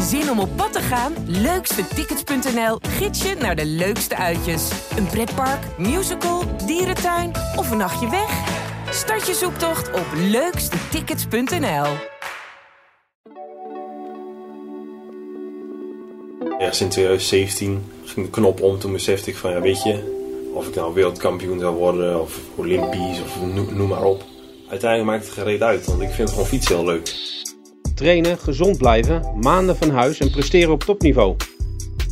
Zin om op pad te gaan? Leukstetickets.nl gids je naar de leukste uitjes. Een pretpark, musical, dierentuin of een nachtje weg? Start je zoektocht op leukstetickets.nl. Ergens in 2017 ging de knop om. Toen besefte ik van, ja weet je, of ik nou wereldkampioen zou worden of olympisch of noem, maar op. Uiteindelijk maakt het gereed uit, want ik vind gewoon fietsen heel leuk. Trainen, gezond blijven, maanden van huis en presteren op topniveau.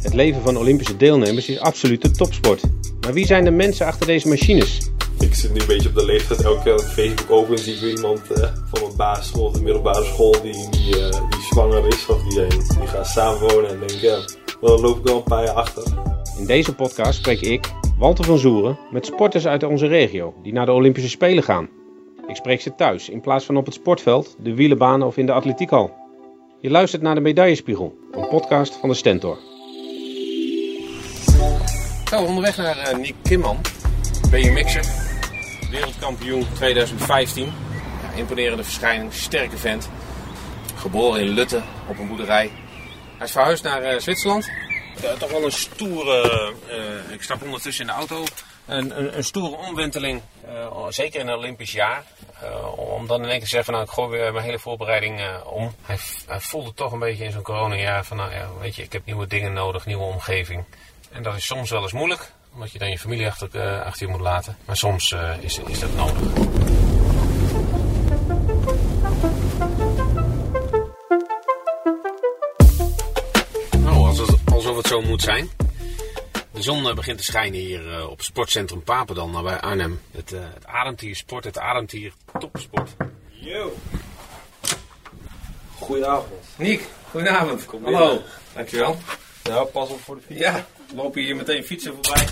Het leven van Olympische deelnemers is absoluut de topsport. Maar wie zijn de mensen achter deze machines? Ik zit nu een beetje op de leeftijd, elke keer Facebook open zie ik weer iemand eh, van mijn basisschool of de middelbare school die, die, eh, die zwanger is of die, die gaat samenwonen en denk ja, dan loop ik wel een paar jaar achter. In deze podcast spreek ik, Walter van Zoeren, met sporters uit onze regio die naar de Olympische Spelen gaan. Ik spreek ze thuis in plaats van op het sportveld, de wielenbaan of in de atletiekhal. Je luistert naar de Medaillespiegel, een podcast van de Stentor. Zo, onderweg naar uh, Nick Kimman, BMX'er, wereldkampioen 2015. Ja, imponerende verschijning, sterke vent. Geboren in Lutten op een boerderij. Hij is verhuisd naar uh, Zwitserland. Ja, toch wel een stoere, uh, ik stap ondertussen in de auto, een, een, een stoere omwenteling, uh, zeker in een Olympisch jaar. Uh, om dan in één keer te zeggen, nou ik gooi weer mijn hele voorbereiding om. Hij, voelde toch een beetje in zo'n coronajaar van, nou ja, weet je, ik heb nieuwe dingen nodig, nieuwe omgeving. En dat is soms wel eens moeilijk, omdat je dan je familie achter, achter je moet laten. Maar soms is, is dat nodig. alsof het zo moet zijn. De zon begint te schijnen hier op Sportcentrum Papendal, nabij Arnhem. Het, uh, het Ademtier Sport, het Ademtier Topsport. Yo! Goedenavond. Niek, goedenavond. Kom Hallo. Dankjewel. Ja, pas op voor de fiets. Ja, lopen hier meteen fietsen voorbij.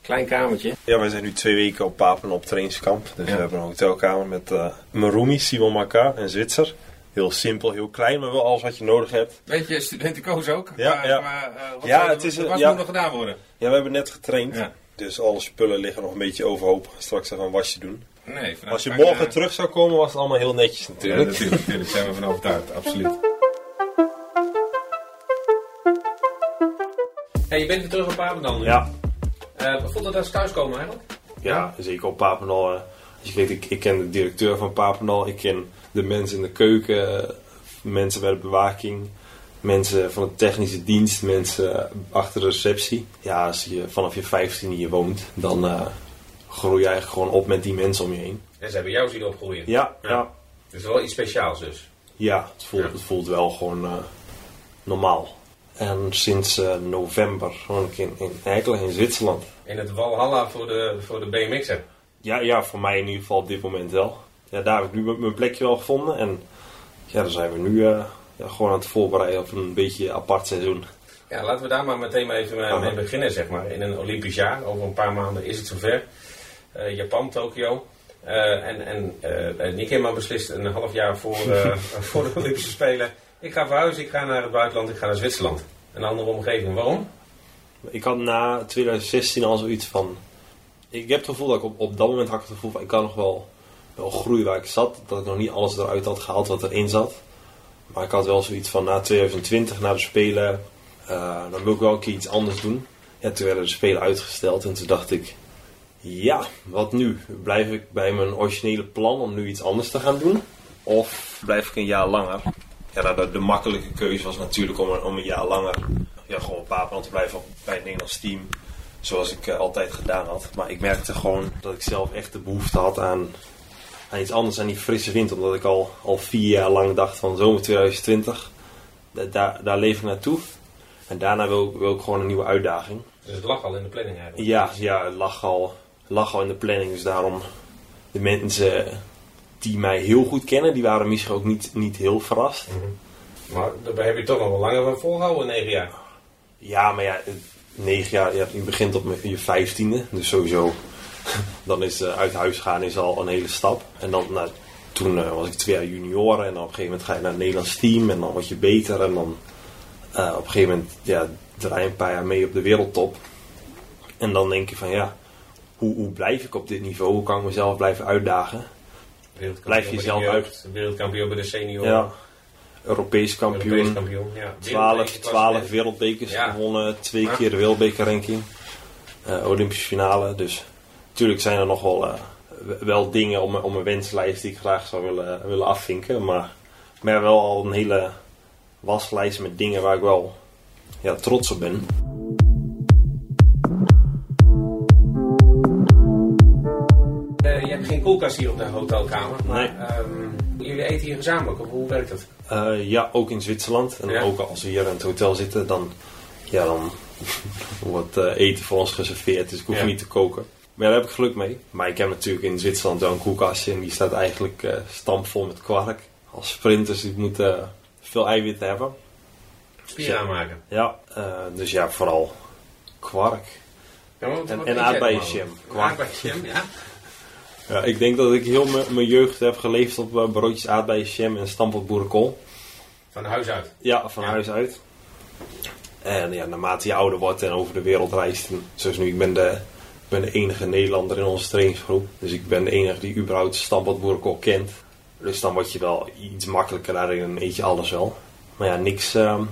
Klein kamertje. Ja, wij zijn nu twee weken op Papendal op trainingskamp. Dus ja. we hebben een hotelkamer met uh, mijn roomie Simon Maka, een Zwitser. Heel simpel, heel klein, maar wel alles wat je nodig hebt. Weet je, studentenkoos ook? Ja, maar, ja. Maar, uh, wat, ja, zou, het is, wat ja. moet nog gedaan worden? Ja, we hebben net getraind. Ja. Dus alle spullen liggen nog een beetje overhoop. Straks even een wasje doen. Nee, Als je morgen uh, terug zou komen, was het allemaal heel netjes natuurlijk. Ja, natuurlijk, natuurlijk. zijn we van overtuigd, absoluut. Hey, je bent weer terug op Papendal nu. Ja. Uh, voelt dat als thuiskomen eigenlijk? Ja, zeker op Papendal. Ik, ik ken de directeur van Papendal. Ik ken de mensen in de keuken mensen bij de bewaking, mensen van de technische dienst, mensen achter de receptie. Ja, als je vanaf je 15 hier woont, dan uh, groei je eigenlijk gewoon op met die mensen om je heen. En ze hebben jou zien opgroeien? Ja, ja. ja. Het is wel iets speciaals dus? Ja, het voelt, ja. Het voelt wel gewoon uh, normaal. En sinds uh, november woon ik in, in Eikelen in Zwitserland. In het Walhalla voor de, voor de BMX'er? Ja, ja, voor mij in ieder geval op dit moment wel. Ja, daar heb ik nu mijn plekje wel gevonden en ja, dan zijn we nu uh, ja, gewoon aan het voorbereiden op een beetje apart seizoen. Ja, laten we daar maar meteen maar even uh, mee beginnen, zeg maar. In een Olympisch jaar, over een paar maanden is het zover. Uh, Japan, Tokio. en en Nick helemaal beslist een half jaar voor, voor de Olympische Spelen. Ik ga verhuizen, ik ga naar het buitenland, ik ga naar Zwitserland. Een andere omgeving. Waarom? Ik had na 2016 al zoiets van... Ik heb het gevoel dat ik op, op dat moment had ik het gevoel van... Ik kan nog wel wel groeien waar ik zat. Dat ik nog niet alles eruit had gehaald wat erin zat. Maar ik had wel zoiets van na 2020, na de Spelen, uh, dan wil ik wel een keer iets anders doen. Ja, toen werden de Spelen uitgesteld en toen dacht ik, ja, wat nu? Blijf ik bij mijn originele plan om nu iets anders te gaan doen? Of blijf ik een jaar langer? Ja, de, de makkelijke keuze was natuurlijk om, om een jaar langer ja, gewoon op Papenland te blijven bij het Nederlands team. Zoals ik uh, altijd gedaan had. Maar ik merkte gewoon dat ik zelf echt de behoefte had aan aan iets anders aan die frisse wind. Omdat ik al, al vier jaar lang dacht van zomer 2020, da daar, daar leef ik naartoe. En daarna wil, wil ik gewoon een nieuwe uitdaging. Dus het lag al in de planning eigenlijk? Ja, ja het lag al, lag al in de planning. Dus daarom de mensen die mij heel goed kennen, die waren misschien ook niet, niet heel verrast. Mm -hmm. Maar daar heb je toch nog wel langer van volgehouden, negen jaar? Ja, maar ja, negen jaar, ja, je begint op je vijftiende. Dus sowieso dan is uh, uit huis gaan is al een hele stap. En dan, nou, toen uh, was ik twee jaar junior en dan op een gegeven moment ga je naar het Nederlands team en dan word je beter. En dan uh, op een gegeven moment ja, draai je een paar jaar mee op de wereldtop. En dan denk je van ja, hoe, hoe blijf ik op dit niveau? Hoe kan ik mezelf blijven uitdagen? Blijf jezelf uit. Wereldkampioen bij de senioren. Ja. Europees kampioen. Europees kampioen. Ja. 12, Wereldbeker 12 klassement. wereldbekers Ja. gewonnen, twee Ja. keer de wereldbekerranking, eh Olympische finale. Dus natuurlijk zijn er nog wel, eh, wel dingen op mijn, wenslijst die ik graag zou willen, willen afvinken. Maar, maar wel al een hele waslijst met dingen waar ik wel ja, trots op ben. Eh, je hebt geen koelkast hier op de hotelkamer. Maar Nee. ehm, jullie eten hier gezamenlijk, of hoe werkt dat? Eh, ja, ook in Zwitserland. En Ja. ook als we hier in het hotel zitten, dan, ja, dan wordt eh, eten voor ons geserveerd. Dus ik hoef Ja. niet te koken. Maar ja, daar heb ik geluk mee. Maar ik heb natuurlijk in Zwitserland wel een koelkastje. En die staat eigenlijk eh stampvol met kwark. Als sprinters die moeten veel eiwitten hebben. Spier aanmaken. Ja, dus ja, vooral kwark. Ja, En- aardbeienjam. Kwark. Aardbeienjam, ja. Ja, ik denk dat ik heel mijn- jeugd heb geleefd op eh, broodjes aardbeienjam en stampot boerenkool. Van huis uit. Ja, van Ja. huis uit. En ja, naarmate je ouder wordt en over de wereld reist, en zoals nu, ik ben de, ik ben de enige Nederlander in onze trainingsgroep. Dus ik ben de enige die überhaupt stampot boerenkool kent. Dus dan word je wel iets makkelijker daarin en eet je alles wel. Maar ja, niks, ehm,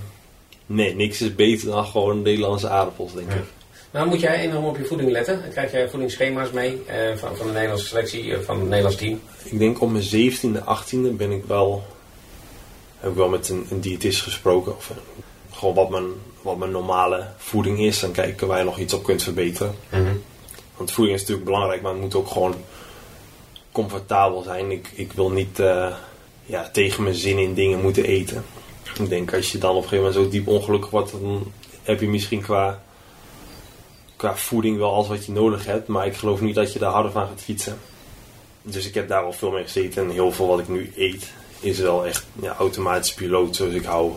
nee, niks is beter dan gewoon Nederlandse aardappels, denk Ja. Nou moet jij enorm op je voeding letten. Dan krijg je voedingsschema's mee eh, van, van de Nederlandse selectie, eh, van het Nederlands team. Ik denk op mijn 17e, 18e ben ik wel, heb ik wel met een, een diëtist gesproken. Of, gewoon wat mijn, wat mijn normale voeding is. En kijken waar je nog iets op kunt verbeteren. Want voeding is natuurlijk belangrijk, maar het moet ook gewoon comfortabel zijn. Ik, ik wil niet eh, ja, tegen mijn zin in dingen moeten eten. Ik denk als je dan op een gegeven moment zo diep ongelukkig wordt, dan heb je misschien qua, qua voeding wel alles wat je nodig hebt. Maar ik geloof niet dat je daar harder van gaat fietsen. Dus ik heb daar wel veel mee gezeten. En heel veel wat ik nu eet is wel echt ja, automatisch piloot zoals ik hou.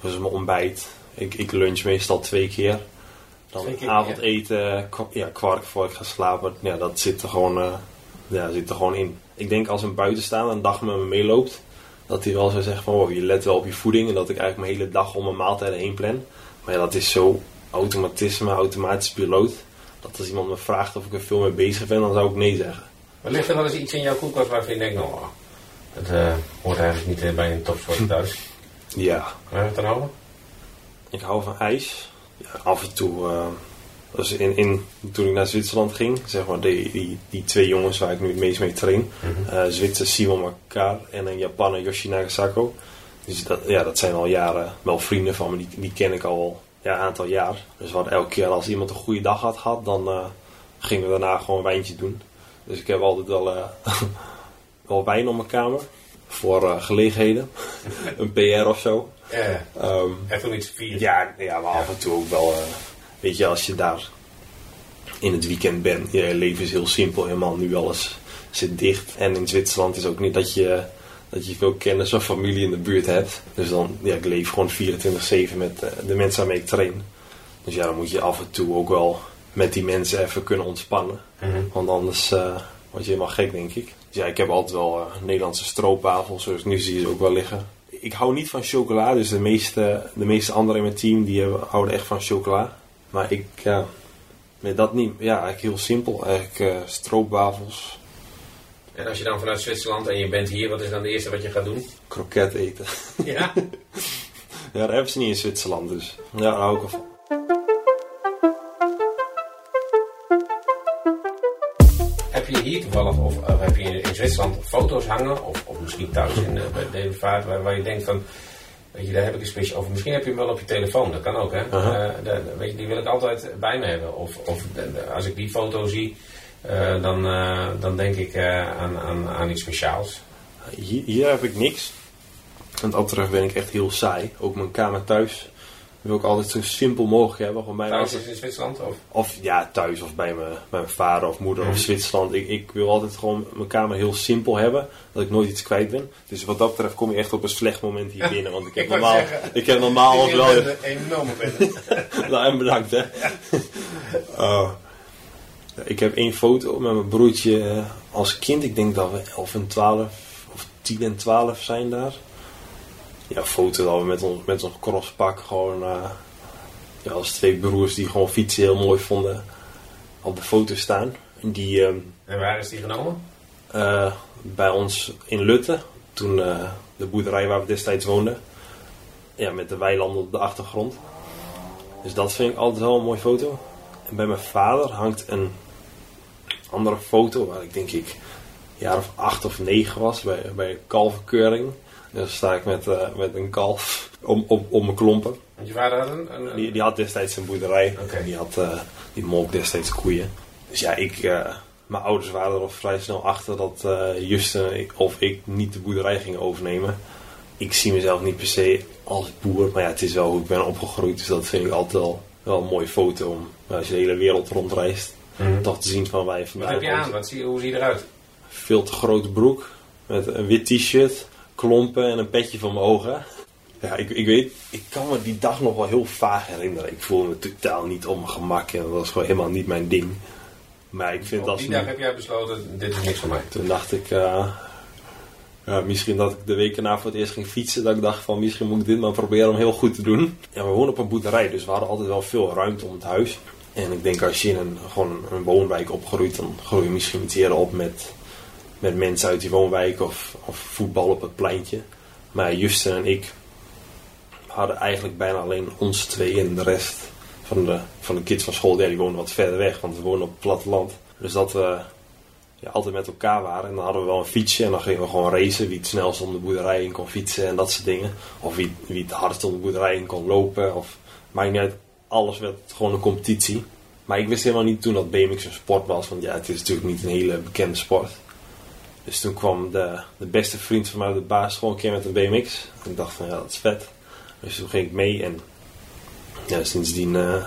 Zoals mijn ontbijt. Ik, ik lunch meestal twee keer. Dan Twee keer, avondeten, ja, kwark voor ik ga slapen. Ja, dat zit er gewoon, eh, ja, zit er gewoon in. Ik denk als een buitenstaander een dag met me meeloopt, dat hij wel zou zeggen van, wow, je let wel op je voeding. En dat ik eigenlijk mijn hele dag om mijn maaltijden heen plan. Maar ja, dat is zo automatisme, automatisch piloot. Dat als iemand me vraagt of ik er veel mee bezig ben, dan zou ik nee zeggen. Maar ligt er wel eens iets in jouw koelkast waarvan je denkt, nou, dat eh, hoort eigenlijk niet eh, bij een topsport thuis. Ja, Waar we het dan over? Ik hou van ijs. Ja, af en toe, dus in, in, toen ik naar Zwitserland ging, zeg maar, die, die, die twee jongens waar ik nu het meest mee train, eh Zwitser Simon Makar en een Japaner Yoshi Nagasako. Dus dat, ja, dat zijn al jaren wel vrienden van me, die, die ken ik al ja, een aantal jaar. Dus we hadden elke keer als iemand een goede dag had gehad, dan eh, gingen we daarna gewoon een wijntje doen. Dus ik heb altijd wel, eh, wel wijn op mijn kamer voor eh, gelegenheden. een PR of zo. Eh, Ehm, iets vier. ja, ja, maar af en toe ook wel. weet je, als je daar in het weekend bent, je leven is heel simpel. Helemaal nu alles zit dicht. En in Zwitserland is ook niet dat je, dat je veel kennis of familie in de buurt hebt. Dus dan, ja, ik leef gewoon 24-7 met eh, de mensen waarmee ik train. Dus ja, dan moet je af en toe ook wel met die mensen even kunnen ontspannen. Mhm. Want anders eh, word je helemaal gek, denk ik. Dus ja, ik heb altijd wel eh, Nederlandse stroopwafels, zoals nu zie je ze ook wel liggen. Ik hou niet van chocola, dus de meeste, de meeste anderen in mijn team die hebben, houden echt van chocola. Maar ik, ja, met dat niet. Ja, eigenlijk heel simpel. Eigenlijk stroopwafels, En als je dan vanuit Zwitserland en je bent hier, wat is dan de eerste wat je gaat doen? kroket eten. Ja. ja, dat hebben ze niet in Zwitserland, dus ja, daar hou ik van. Heb je hier toevallig, of, of heb je in, Zwitserland foto's hangen, of, of misschien thuis in, uh, bij Devenvaart, waar, waar je denkt van, weet je, daar heb ik een speciaal over. Misschien heb je hem wel op je telefoon, dat kan ook, hè. Eh, weet je, die wil ik altijd bij me hebben. Of, of eh, als ik die foto zie, eh, dan, eh, dan denk ik eh, aan, aan, aan iets speciaals. Hier, hier heb ik niks. En dat terug ben ik echt heel saai. Ook mijn kamer thuis wil ik altijd zo simpel mogelijk hebben. Gewoon Thuis is in Zwitserland? Of? Of ja, thuis of bij mijn, bij mijn vader of moeder Mhm. of Zwitserland. Ik, ik wil altijd gewoon mijn kamer heel simpel hebben. Dat ik nooit iets kwijt ben. Dus wat dat betreft kom je echt op een slecht moment hier binnen. Want ik heb Ik normaal, zeggen, ik heb normaal wel... Een enorme pen. Nou, en bedankt hè. Oh. Ja, Ik heb één foto met mijn broertje eh, als kind. Ik denk dat we 11 en 12 of 10 en 12 zijn daar. Ja, foto dat we met ons, met ons crosspak gewoon... eh, ja, als twee broers die gewoon fietsen heel mooi vonden op de foto staan. En die ehm, En waar is die genomen? eh, bij ons in Lutten. Toen, de boerderij waar we destijds woonden. Ja, met de weilanden op de achtergrond. Dus dat vind ik altijd wel een mooie foto. En bij mijn vader hangt een andere foto waar ik denk ik een jaar of acht of negen was bij, bij een kalvenkeuring. Dan sta ik met, eh, met een kalf om, om, om mijn klompen. Want je vader had een... een, Die, die had destijds een boerderij. En die had eh, die molk destijds koeien. Dus ja, ik, eh, mijn ouders waren er al vrij snel achter dat Justin of ik niet de boerderij gingen overnemen. Ik zie mezelf niet per se als boer, maar ja, het is wel hoe ik ben opgegroeid. Dus dat vind ik altijd wel, wel een mooie foto om als je de hele wereld rondreist. Mhm. Toch te zien van wij Wat vandaan heb je aan? Wat zie, je- hoe zie je eruit? veel te grote broek. Met een wit t-shirt, klompen en een petje voor mijn ogen. Ja, ik, ik weet, ik kan me die dag nog wel heel vaag herinneren. Ik voelde me totaal niet op mijn gemak en dat was gewoon helemaal niet mijn ding. Maar ik vind Op dat die nu- dag heb jij besloten, dit is niks voor mij. Toen dacht ik, eh, ja, misschien dat ik de week erna voor het eerst ging fietsen. Dat ik dacht van misschien moet ik dit maar proberen om heel goed te doen. Ja, we wonen op een boerderij, dus we hadden altijd wel veel ruimte om het huis. En ik denk als je in een, gewoon een woonwijk opgroeit, dan groei je misschien iets eerder op met, met mensen uit die woonwijk of, of voetbal op het pleintje. Maar Justin en ik hadden eigenlijk bijna alleen ons twee en de rest van de, van de kids van school, die woonden wat verder weg, want we wonen op het platteland. Dus dat we ja, altijd met elkaar waren. En dan hadden we wel een fietsje en dan gingen we gewoon racen. Wie het snelst om de boerderij in kon fietsen en dat soort dingen. Of wie, wie het hardst om de boerderij in kon lopen. Of maakt niet. Alles werd gewoon een competitie. Maar ik wist helemaal niet toen dat BMX een sport was. Want ja, het is natuurlijk niet een hele bekende sport. Dus toen kwam de, de beste vriend van mij op de basisschool een keer met een BMX. En ik dacht van ja, dat is vet. Dus toen ging ik mee en ja, sindsdien eh,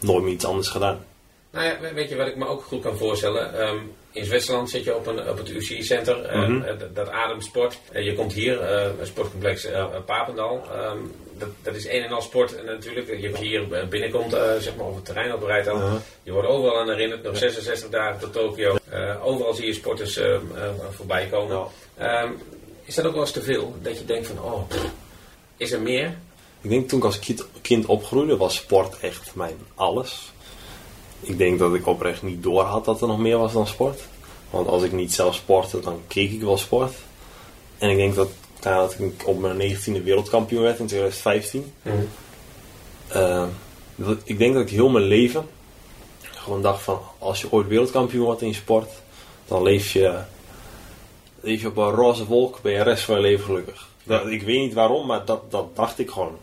nooit meer iets anders gedaan. Nou ja, weet je wat ik me ook goed kan voorstellen? Ehm, in Zwitserland zit je op, een, op het UCI-center, eh, Mhm. eh, dat- dat ademt sport. Eh, je komt hier, een sportcomplex Papendal. Ehm, dat, dat is een en al sport en natuurlijk. Je hier eh, binnenkomt, eh, zeg maar, op het terrein oprijdt dan. Uh-huh. Je wordt overal aan herinnerd, nog 66 dagen tot Tokio. Eh, overal zie je sporters eh, eh, voorbij komen. Ehm, is dat ook wel eens te veel? Dat je denkt van, oh, pff, is er meer? Ik denk toen ik als kind, kind opgroeide was sport echt mijn alles. Ik denk dat ik oprecht niet door had dat er nog meer was dan sport. Want als ik niet zelf sportte, dan keek ik wel sport. En ik denk dat nadat ik op mijn 19e wereldkampioen werd in 2015. eh, dat, ik denk dat ik heel mijn leven gewoon dacht van als je ooit wereldkampioen wordt in je sport, dan leef je, leef je op een roze wolk, ben je de rest van je leven gelukkig. Dat, ik weet niet waarom, maar dat, dat dacht ik gewoon.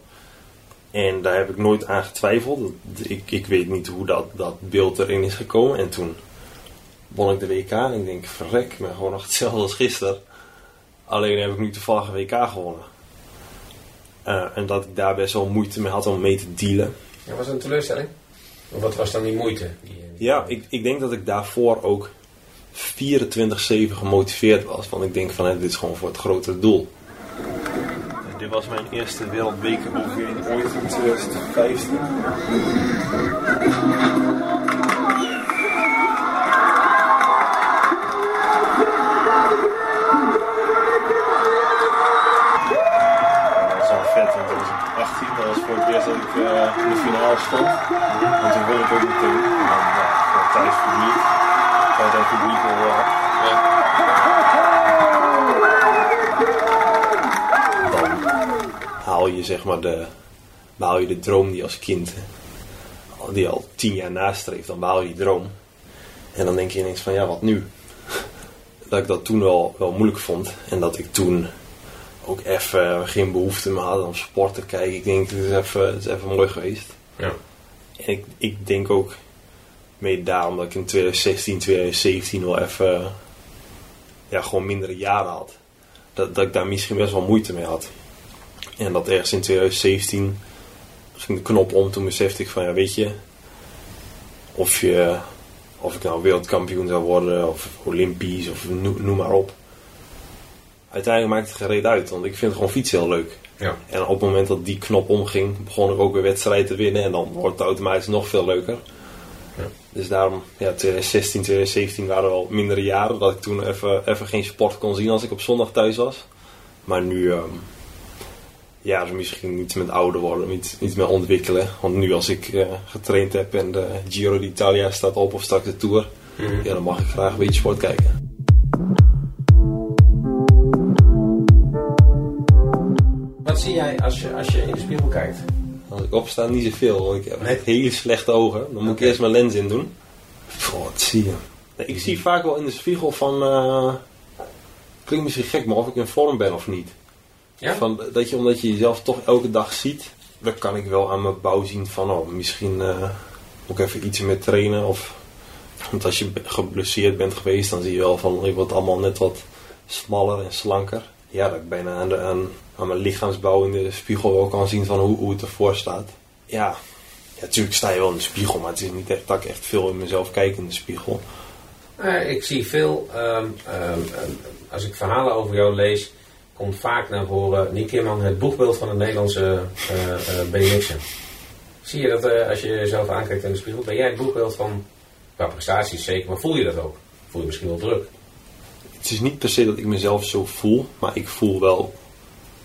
En daar heb ik nooit aan getwijfeld. Dat- Ik, ik weet niet hoe dat, dat beeld erin is gekomen. En toen won ik de WK en ik denk, verrek, ik ben gewoon nog hetzelfde als gisteren. Alleen heb ik nu toevallig een WK gewonnen. Eh, en dat ik daar best wel moeite mee had om mee te dealen. Ja, was dat een teleurstelling? Of wat was dan die moeite? Die, die- Ja, ik, ik denk dat ik daarvoor ook 24-7 gemotiveerd was. Want ik denk van, hè, dit is gewoon voor het grotere doel. dit was mijn eerste wereldbekeroverwinning ooit in 2015. Stond. En toen won ik ook meteen. En dan ja, gewoon thuis publiek. Aan het publiek wel. dan haal je zeg maar de, behaal je de droom die als kind, die al tien jaar nastreeft, dan behaal je die droom. En dan denk je ineens van ja, wat nu? Dat ik dat toen wel, wel moeilijk vond. En dat ik toen ook even geen behoefte meer had om sport te kijken. Ik denk, het even, het is even mooi geweest. Ja. En ik, ik denk ook mee daarom dat ik in 2016, 2017 wel even ja, gewoon mindere jaren had. Dat, dat ik daar misschien best wel moeite mee had. En dat ergens in 2017 ging de knop om. Toen besefte ik van ja, weet je, of, je, of ik nou wereldkampioen zou worden of olympisch of noem, noem maar op. Uiteindelijk maakt het gereed uit, want ik vind gewoon fietsen heel leuk. Ja. En op het moment dat die knop omging, begon ik ook weer wedstrijden te winnen. En dan wordt het automatisch nog veel leuker. Ja. Dus daarom, ja, 2016, 2017 waren wel mindere jaren. Dat ik toen even, even geen sport kon zien als ik op zondag thuis was. Maar nu, ehm, ja, dus misschien iets met ouder worden, iets, iets meer ontwikkelen. Want nu als ik eh, getraind heb en de Giro d'Italia staat op of straks de Tour. Mhm. Ja, dan mag ik graag een beetje sport kijken. Als je, als je in de spiegel kijkt? Als ik opsta, niet zoveel. want Ik heb Nee. hele slechte ogen. Dan moet ik eerst mijn lens in doen. Wat zie je? Nee, ik zie vaak wel in de spiegel van... eh, klinkt misschien gek, maar of ik in vorm ben of niet. Ja? Van, dat je, omdat je jezelf toch elke dag ziet, dan kan ik wel aan mijn bouw zien van, oh, misschien eh, moet ik even iets meer trainen. Of, want als je geblesseerd bent geweest, dan zie je wel van, ik word allemaal net wat smaller en slanker. Ja, dat ik bijna aan, de, aan, aan mijn lichaamsbouw in de spiegel wel kan zien van hoe, hoe het ervoor staat. Ja. ja, natuurlijk sta je wel in de spiegel, maar het is niet echt dat ik echt veel in mezelf kijk in de spiegel. Eh, ik zie veel, ehm, ehm, ehm, als ik verhalen over jou lees, komt vaak naar voren Nick Kimman, het boegbeeld van het Nederlandse eh, BMX'en. Zie je dat als je jezelf aankijkt in de spiegel? Ben jij het boegbeeld van, qua prestaties zeker, maar voel je dat ook? Voel je misschien wel druk? Het is niet per se dat ik mezelf zo voel, maar ik voel wel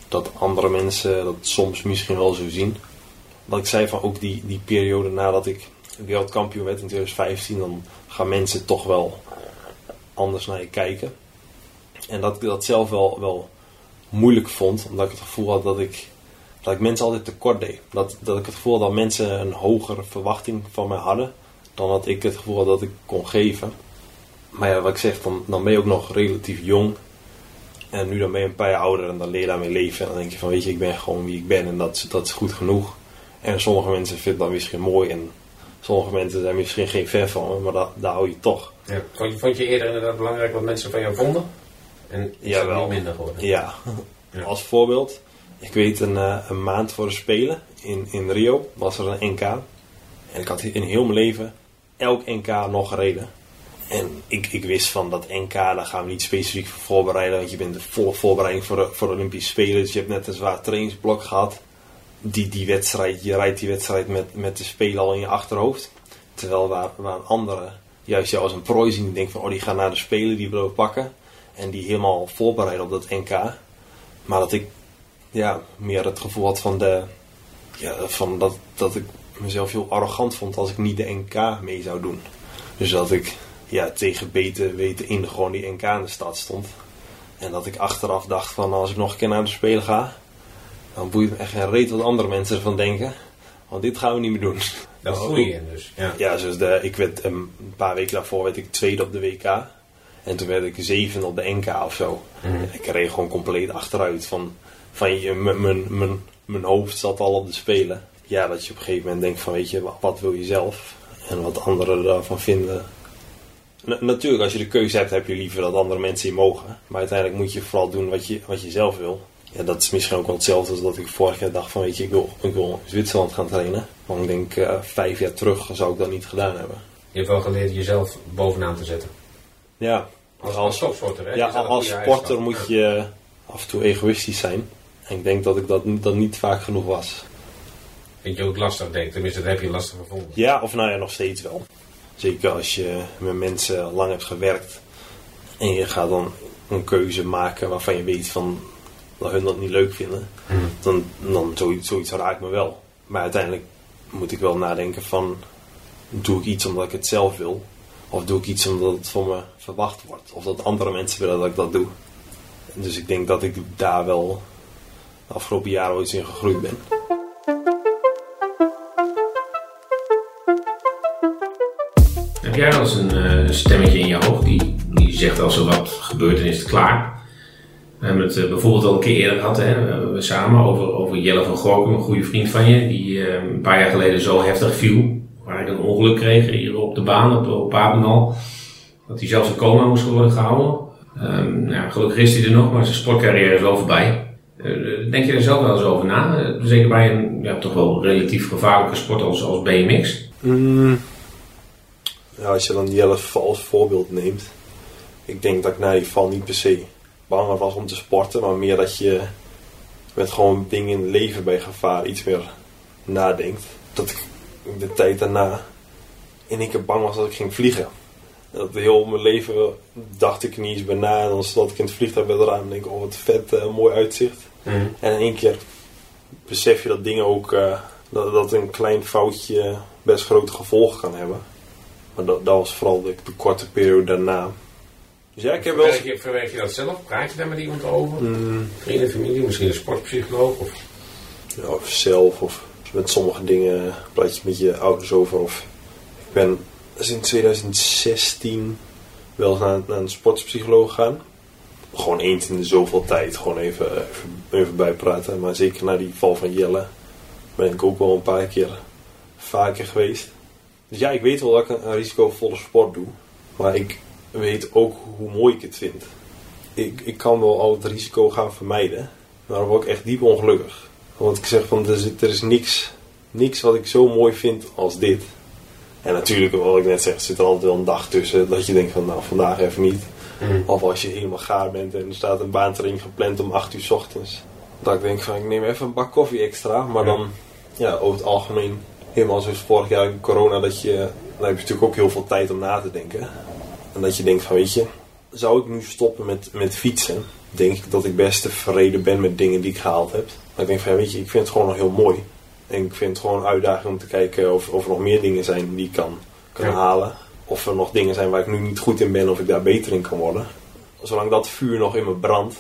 dat andere mensen dat soms misschien wel zo zien. Wat ik zei van ook die, die periode nadat ik wereldkampioen werd in 2015, dan gaan mensen toch wel anders naar je kijken. En dat ik dat zelf wel, wel moeilijk vond, omdat ik het gevoel had dat ik, dat ik mensen altijd tekort deed. Dat, dat ik het gevoel had dat mensen een hogere verwachting van mij hadden dan dat ik het gevoel had dat ik kon geven. Maar ja, wat ik zeg, dan, dan ben je ook nog relatief jong. En nu dan ben je een paar jaar ouder en dan leer je daarmee leven. En dan denk je van, weet je, ik ben gewoon wie ik ben en dat, is- dat is goed genoeg. En sommige mensen vinden dat misschien mooi en sommige mensen zijn misschien geen fan van me, maar dat, daar hou je toch. Ja. Vond, je, vond je eerder inderdaad belangrijk wat mensen van jou vonden? En is Jawel. niet minder geworden? Ja, Ja. als voorbeeld. Ik weet een, eh, een maand voor de Spelen in, in Rio was er een NK. En ik had in heel mijn leven elk NK nog gereden. En ik, ik wist van dat NK, daar gaan we niet specifiek voor voorbereiden. Want je bent de volle voorbereiding voor de, voor de Olympische Spelen. Dus je hebt net een zwaar trainingsblok gehad. Die, die wedstrijd, je rijdt die wedstrijd met, met de Spelen al in je achterhoofd. Terwijl waar, waar anderen juist jou als een prooi zien. Die denken van, oh die gaan naar de Spelen, die willen we pakken. En die helemaal voorbereiden op dat NK. Maar dat ik ja, meer het gevoel had van, de, ja, van dat, dat ik mezelf heel arrogant vond als ik niet de NK mee zou doen. Dus dat ik ja, tegen beter weten in gewoon die NK in de stad stond. En dat ik achteraf dacht van als ik nog een keer naar de Spelen ga, dan boeit me echt geen reet wat andere mensen ervan denken. Want dit gaan we niet meer doen. Daar groei je dus. Ja. Ja, zoals de, ik werd um, een paar weken daarvoor werd ik tweede op de WK. En toen werd ik zeven op de NK of zo. Mhm. Ik reed gewoon compleet achteruit. Van, van je, mijn- mijn- mijn- mijn hoofd zat al op de spelen. Ja, dat je op een gegeven moment denkt van weet je, wat, wat wil je zelf? En wat anderen daarvan vinden. Na- natuurlijk, als je de keuze hebt, heb je liever dat andere mensen je mogen. Maar uiteindelijk moet je vooral doen wat je, wat je zelf wil. Ja, dat is misschien ook wel hetzelfde als dat ik vorig jaar dacht van weet je, ik wil, ik wil in Zwitserland gaan trainen. Maar ik denk eh, vijf jaar terug zou ik dat niet gedaan hebben. Je hebt wel geleerd jezelf bovenaan te zetten. Ja, Als, als, als topsporter, hè? ja, als sporter moet je af en toe egoïstisch zijn. En ik denk dat ik dat, dat niet vaak genoeg was. Vind je ook lastig, denk ik. Tenminste, dat heb je lastig gevonden. Ja, of nou ja, nog steeds wel. Zeker als je met mensen lang hebt gewerkt. En je gaat dan een keuze maken waarvan je weet van dat hun dat niet leuk vinden. Dan, dan zoiets, zoiets raakt me wel. Maar uiteindelijk moet ik wel nadenken van... Doe ik iets omdat ik het zelf wil? Of doe ik iets omdat het van me verwacht wordt? Of dat andere mensen willen dat ik dat doe? Dus ik denk dat ik daar wel de afgelopen jaren ooit in gegroeid ben. Heb jij eens een eh, stemmetje in je hoofd die, die zegt als er wat gebeurt en is het klaar? We hebben het eh, bijvoorbeeld al een keer eerder gehad, hè, we- samen, over, over Jelle van Gorkum, een goede vriend van je, die eh, een paar jaar geleden zo heftig viel, waar ik een ongeluk kreeg hier op de baan, op, op Papendal, dat hij zelfs in coma moest worden gehouden. Ja, gelukkig is hij er nog, maar zijn sportcarrière is wel voorbij. Eh, denk je er zelf wel eens over na? Eh, zeker bij een ja, toch wel relatief gevaarlijke sport als, als BMX. Mm. Ja, als je dan Jelle als voorbeeld neemt. Ik denk dat ik na die val niet per se bang was om te sporten. Maar meer dat je met gewoon dingen in het leven bij gevaar iets meer nadenkt. Dat ik de tijd daarna in één keer bang was dat ik ging vliegen. Dat heel mijn leven dacht ik niet eens bij na. En dan stond ik in het vliegtuig bij raam en denk ik, oh wat vet, eh, mooi uitzicht. En in één keer besef je dat dingen ook, eh, dat, dat een klein foutje best grote gevolgen kan hebben. Maar dat, dat was vooral de, de korte periode daarna. Dus ja, ik heb wel. Verwerk je, verwerk je dat zelf? Praat je daar met iemand over? Mm, Vrienden, familie, misschien een sportpsycholoog? Of... ja, of zelf of met sommige dingen praat je met je ouders over. Of ik ben sinds 2016 wel eens naar, naar een sportpsycholoog gegaan. Gewoon eens in de zoveel tijd, gewoon even, even, even bijpraten. Maar zeker na die val van Jelle ben ik ook wel een paar keer vaker geweest. Dus ja, ik weet wel dat ik een, een risicovolle sport doe. Maar ik weet ook hoe mooi ik het vind. Ik, ik kan wel al het risico gaan vermijden. Maar dan word ik echt diep ongelukkig. Want ik zeg van, er is, er is niks, niks wat ik zo mooi vind als dit. En natuurlijk, wat ik net zeg, zit er altijd wel een dag tussen dat je denkt van, nou, vandaag even niet. Of als je helemaal gaar bent en er staat een baantraining gepland om 8 uur s ochtends. Dat ik denk van, ik neem even een bak koffie extra. Maar dan, ja, over het algemeen, helemaal zoals vorig jaar in corona, dat je, dan heb je natuurlijk ook heel veel tijd om na te denken. En dat je denkt van, weet je, zou ik nu stoppen met, met fietsen? Denk ik dat ik best tevreden ben met dingen die ik gehaald heb. Maar ik denk van, ja, weet je, ik vind het gewoon nog heel mooi. En ik vind het gewoon een uitdaging om te kijken of, of er nog meer dingen zijn die ik kan, kan Ja. halen. Of er nog dingen zijn waar ik nu niet goed in ben of ik daar beter in kan worden. Zolang dat vuur nog in me brandt,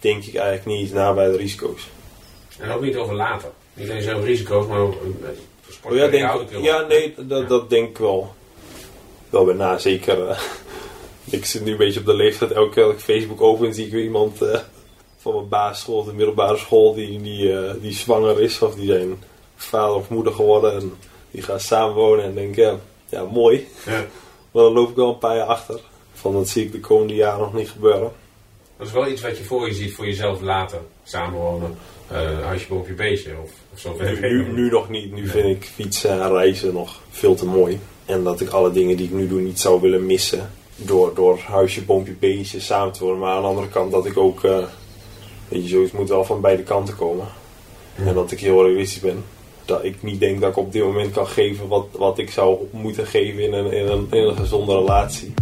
denk ik eigenlijk niet na bij de risico's. En ook niet over later. Niet alleen zelf risico's, maar ook, eh, Oh ja, denk, ook heel- ja, nee, dat, Ja. dat denk ik wel. Wel bij na, zeker. eh, ik zit nu een beetje op de leeftijd. Elke keer dat ik Facebook open, zie ik weer iemand eh, van mijn basisschool of de middelbare school die, die, die zwanger is. Of die zijn vader of moeder geworden. En die gaan samenwonen. En denk, ja, ja, mooi. Ja. Maar dan loop ik wel een paar jaar achter. Van dat zie ik de komende jaren nog niet gebeuren. Dat is wel iets wat je voor je ziet voor jezelf later. Samenwonen, eh huisje boven je beestje of, of zo. Nu, nu, nu nog niet. Nu vind ik fietsen en reizen nog veel te mooi. En dat ik alle dingen die ik nu doe niet zou willen missen. Door, door huisje, boompje, beestje samen te worden. Maar aan de andere kant dat ik ook... eh weet je, zoiets moet wel van beide kanten komen. En dat ik heel realistisch ben. Dat ik niet denk dat ik op dit moment kan geven wat, wat ik zou moeten geven in een, in een, in een gezonde relatie.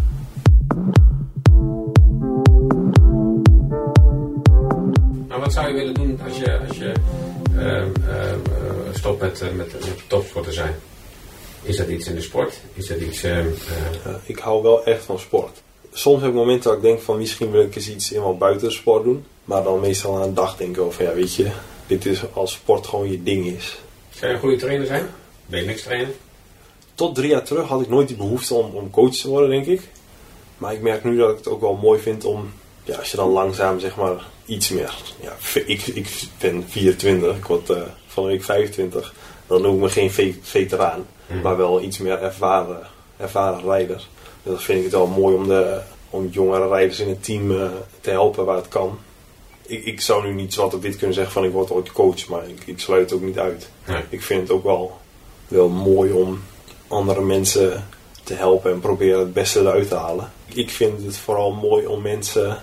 Wat zou je willen doen als je, als je eh, eh, eh, stopt met, eh, met, met topsporter zijn? Is dat iets in de sport? Is dat iets... eh, eh, ik hou wel echt van sport. Soms heb ik momenten dat ik denk van misschien wil ik eens iets helemaal buiten de sport doen. Maar dan meestal aan een dag denk ik over, ja weet je, dit is als sport gewoon je ding is. zou je een goede trainer zijn? Ben je niks trainer? Tot drie jaar terug had ik nooit die behoefte om, om coach te worden, denk ik. Maar ik merk nu dat ik het ook wel mooi vind om, ja, als je dan langzaam zeg maar iets meer. Ja, ik, ik ben 24, ik word van de week 25. Dan noem ik me geen ve- veteraan, maar wel iets meer ervaren, ervaren rijder. Dus dan vind ik het wel mooi om, de, om jongere rijders in het team eh, te helpen waar het kan. Ik, ik zou nu niet zwart op wit kunnen zeggen van ik word ooit coach, maar ik, ik sluit het ook niet uit. Nee. Ik vind het ook wel, wel mooi om andere mensen te helpen en proberen het beste eruit te halen. Ik vind het vooral mooi om mensen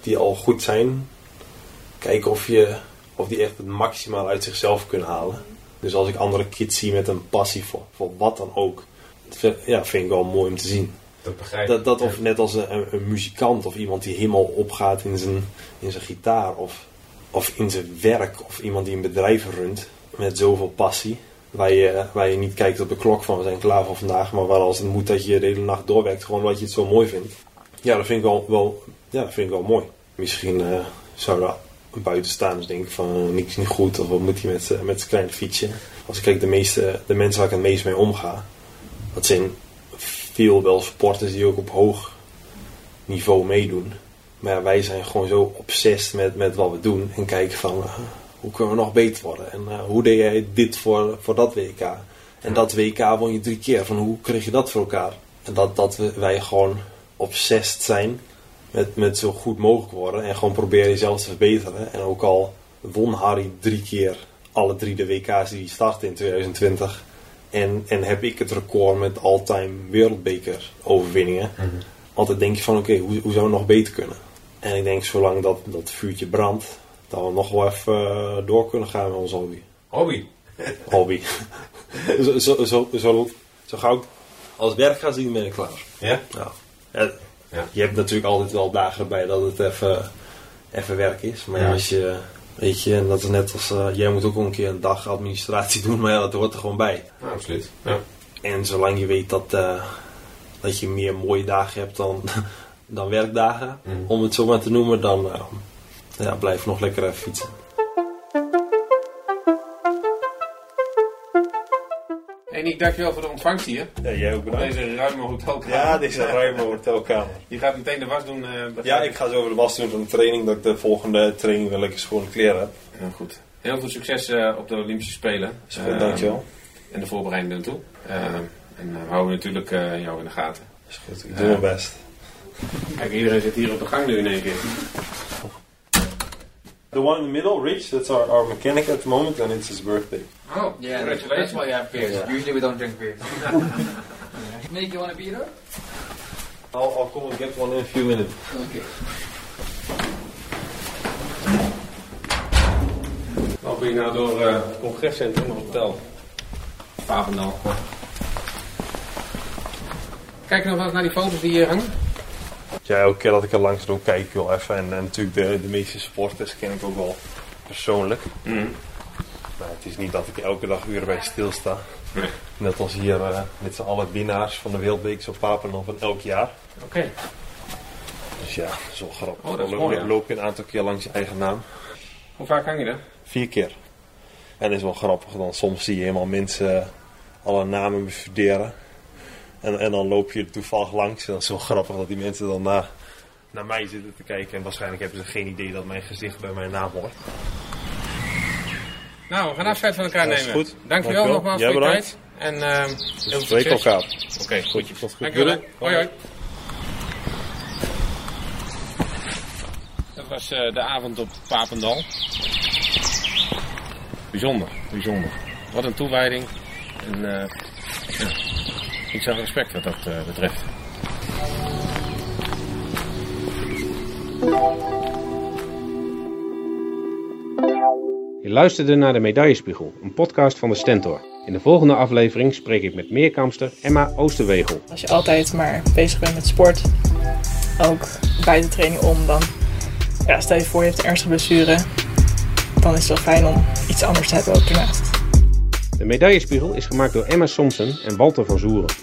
die al goed zijn, kijken of, je, of die echt het maximaal uit zichzelf kunnen halen. Dus als ik andere kids zie met een passie voor, voor wat dan ook, dat vind, ja, vind ik wel mooi om te zien. Dat begrijp ik. Dat, dat of net als een, muzikant of iemand die helemaal opgaat in zijn, in zijn gitaar of, of in zijn werk of iemand die een bedrijf runt met zoveel passie. Waar je, waar je niet kijkt op de klok van we zijn klaar voor vandaag, maar waar als het moet dat je de hele nacht doorwerkt, gewoon omdat je het zo mooi vindt. Ja, dat vind ik wel, wel, ja, dat vind ik wel mooi. Misschien eh zou er buitenstaanders denken van eh, niks niet goed of wat moet hij met, met zijn kleine fietsje. Als ik kijk de, meeste, de mensen waar ik het meest mee omga, dat zijn veel wel sporters die ook op hoog niveau meedoen. Maar wij zijn gewoon zo obsessed met, met wat we doen. En kijken van eh, hoe kunnen we nog beter worden. En eh, hoe deed jij dit voor, voor dat WK. En dat WK won je drie keer. Van hoe kreeg je dat voor elkaar? En dat, dat we, wij gewoon obsessed zijn met, met zo goed mogelijk worden. En gewoon proberen jezelf te verbeteren. En ook al won Harry drie keer alle drie de WK's die starten in 2020. En, en heb ik het record met all-time wereldbeker overwinningen. Altijd denk je van oké, hoe, hoe zou het nog beter kunnen? En ik denk zolang dat, dat vuurtje brandt, dat we nog wel even eh, door kunnen gaan met onze hobby. Hobby. hobby. zo, zo, zo, zo, zo gauw ik als werk ga zien, ben ik klaar. Ja? Ja. Ja, Ja. Je hebt natuurlijk altijd wel dagen erbij dat het even, even werk is. Maar ja, als je, weet je, en dat is net als, eh, jij moet ook een keer een dag administratie doen, maar ja, dat hoort er gewoon bij. Ja, absoluut. Ja. En zolang je weet dat, eh, dat je meer mooie dagen hebt dan, dan werkdagen, Mhm. om het zo maar te noemen, dan eh, ja, blijf nog lekker even fietsen. Hey Nick, dankjewel voor de ontvangst hier. Ja, jij ook Op deze ruime hotelkamer. Ja, deze ruime hotelkamer. Je gaat meteen de was doen. eh, begrijp Ja, ik ga zo over de was doen van de training, dat ik de volgende training wel lekker schone kleren heb. Heel goed. Heel veel succes eh, op de Olympische Spelen. Goed, Eh, dankjewel. En de voorbereiding naartoe. Uh, en uh, we houden natuurlijk uh, jou in de gaten. Is goed, ik doe mijn best. Kijk, iedereen zit hier op de gang nu in één keer. The one in the middle, Rich, that's our, our mechanic at the moment and it's his birthday. Oh, yeah, that's, that's why you have beers. Yeah. Usually we don't drink beer. Nick, you want a beer? I'll, I'll come and get one in a few minutes. Okay. Loop je nou door uh, het congrescentrum, een hotel. Papendal. Kijk nog eens naar die foto's die hier hangen. Ja, elke keer dat ik er langs doe, kijk ik wel even. En, en natuurlijk de, de meeste supporters ken ik ook wel persoonlijk. Mm. Maar het is niet dat ik elke dag uren bij stilsta. Nee. Net als hier uh, met z'n allen winnaars van de Wereldbeeks op Papendal van elk jaar. Oké. Okay. Dus ja, dat is wel grappig. Oh, dat is loop, mooi, ja. loop je een aantal keer langs je eigen naam. Hoe vaak hang je er? Vier keer. En dat is wel grappig, dan soms zie je helemaal mensen alle namen bestuderen. En, en dan loop je toevallig langs. En dat is wel grappig dat die mensen dan naar, naar mij zitten te kijken. En waarschijnlijk hebben ze geen idee dat mijn gezicht bij mijn naam hoort. Nou, we gaan afscheid van elkaar nemen. goed. Dankjewel, Dankjewel. nogmaals voor je tijd. En uh, heel veel elkaar. Oké, goed. Tot goed. Dankjewel. Hoi, hoi. Dat was uh, de avond op Papendal. Bijzonder, bijzonder. Wat een toewijding. En uh, ja, ik zag respect wat dat uh, betreft. Je luisterde naar de Medaillespiegel, een podcast van de Stentor. In de volgende aflevering spreek ik met meerkampster Emma Oosterwegel. Als je altijd maar bezig bent met sport, ook bij de training om, dan ja, stel je voor je hebt een ernstige blessure, dan is het wel fijn om iets anders te hebben ook ernaast. De medaillespiegel is gemaakt door Emma Somsen en Walter van Zoeren.